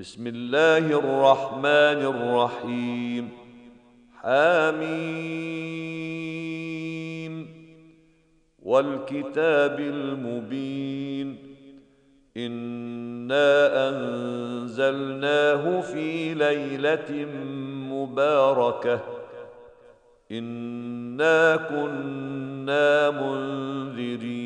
بسم الله الرحمن الرحيم. حميم والكتاب المبين. إنا أنزلناه في ليلة مباركة. إنا كنا منذرين.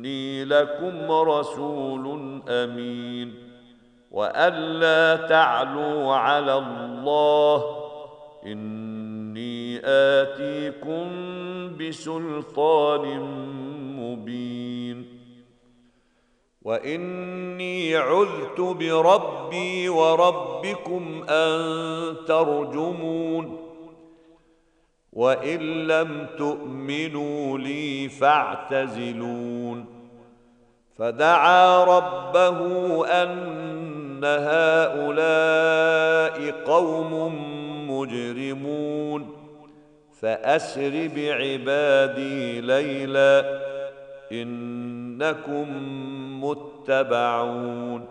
إني لكم رسول أمين وألا تعلوا على الله إني آتيكم بسلطان مبين وإني عذت بربي وربكم أن ترجمون وإن لم تؤمنوا لي فاعتزلون. فدعا ربه أن هؤلاء قوم مجرمون. فأسر بعبادي ليلا إنكم متبعون.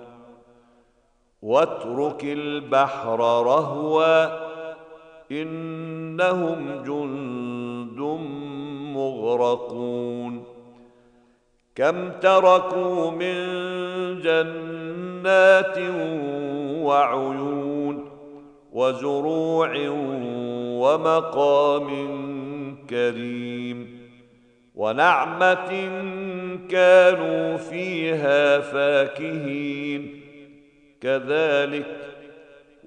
واترك البحر رهوا إنهم جند مغرقون. كم تركوا من جنات وعيون وزروع ومقام كريم. ونعمة كانوا فيها فاكهين. كذلك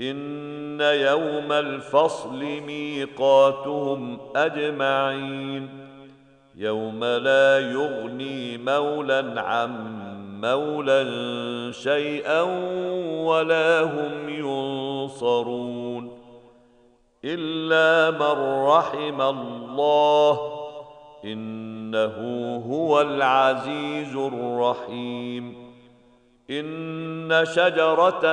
إن يوم الفصل ميقاتهم أجمعين. يوم لا يغني مولى عن مولى شيئا ولا هم ينصرون. إلا من رحم الله إنه هو العزيز الرحيم. إن شجرة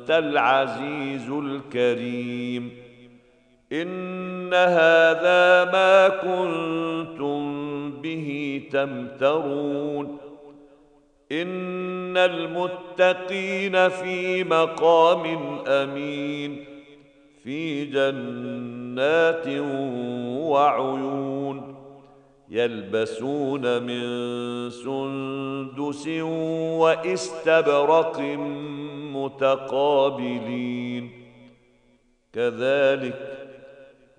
أنت العزيز الكريم. إن هذا ما كنتم به تمترون. إن المتقين في مقام أمين. في جنات وعيون. يلبسون من سندس واستبرق متقابلين كذلك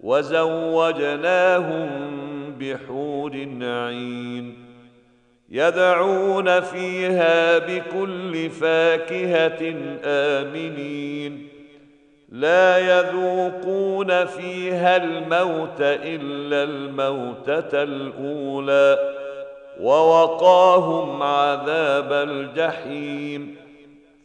وزوجناهم بحور عين يدعون فيها بكل فاكهة آمنين. لا يذوقون فيها الموت إلا الموتة الأولى ووقاهم عذاب الجحيم.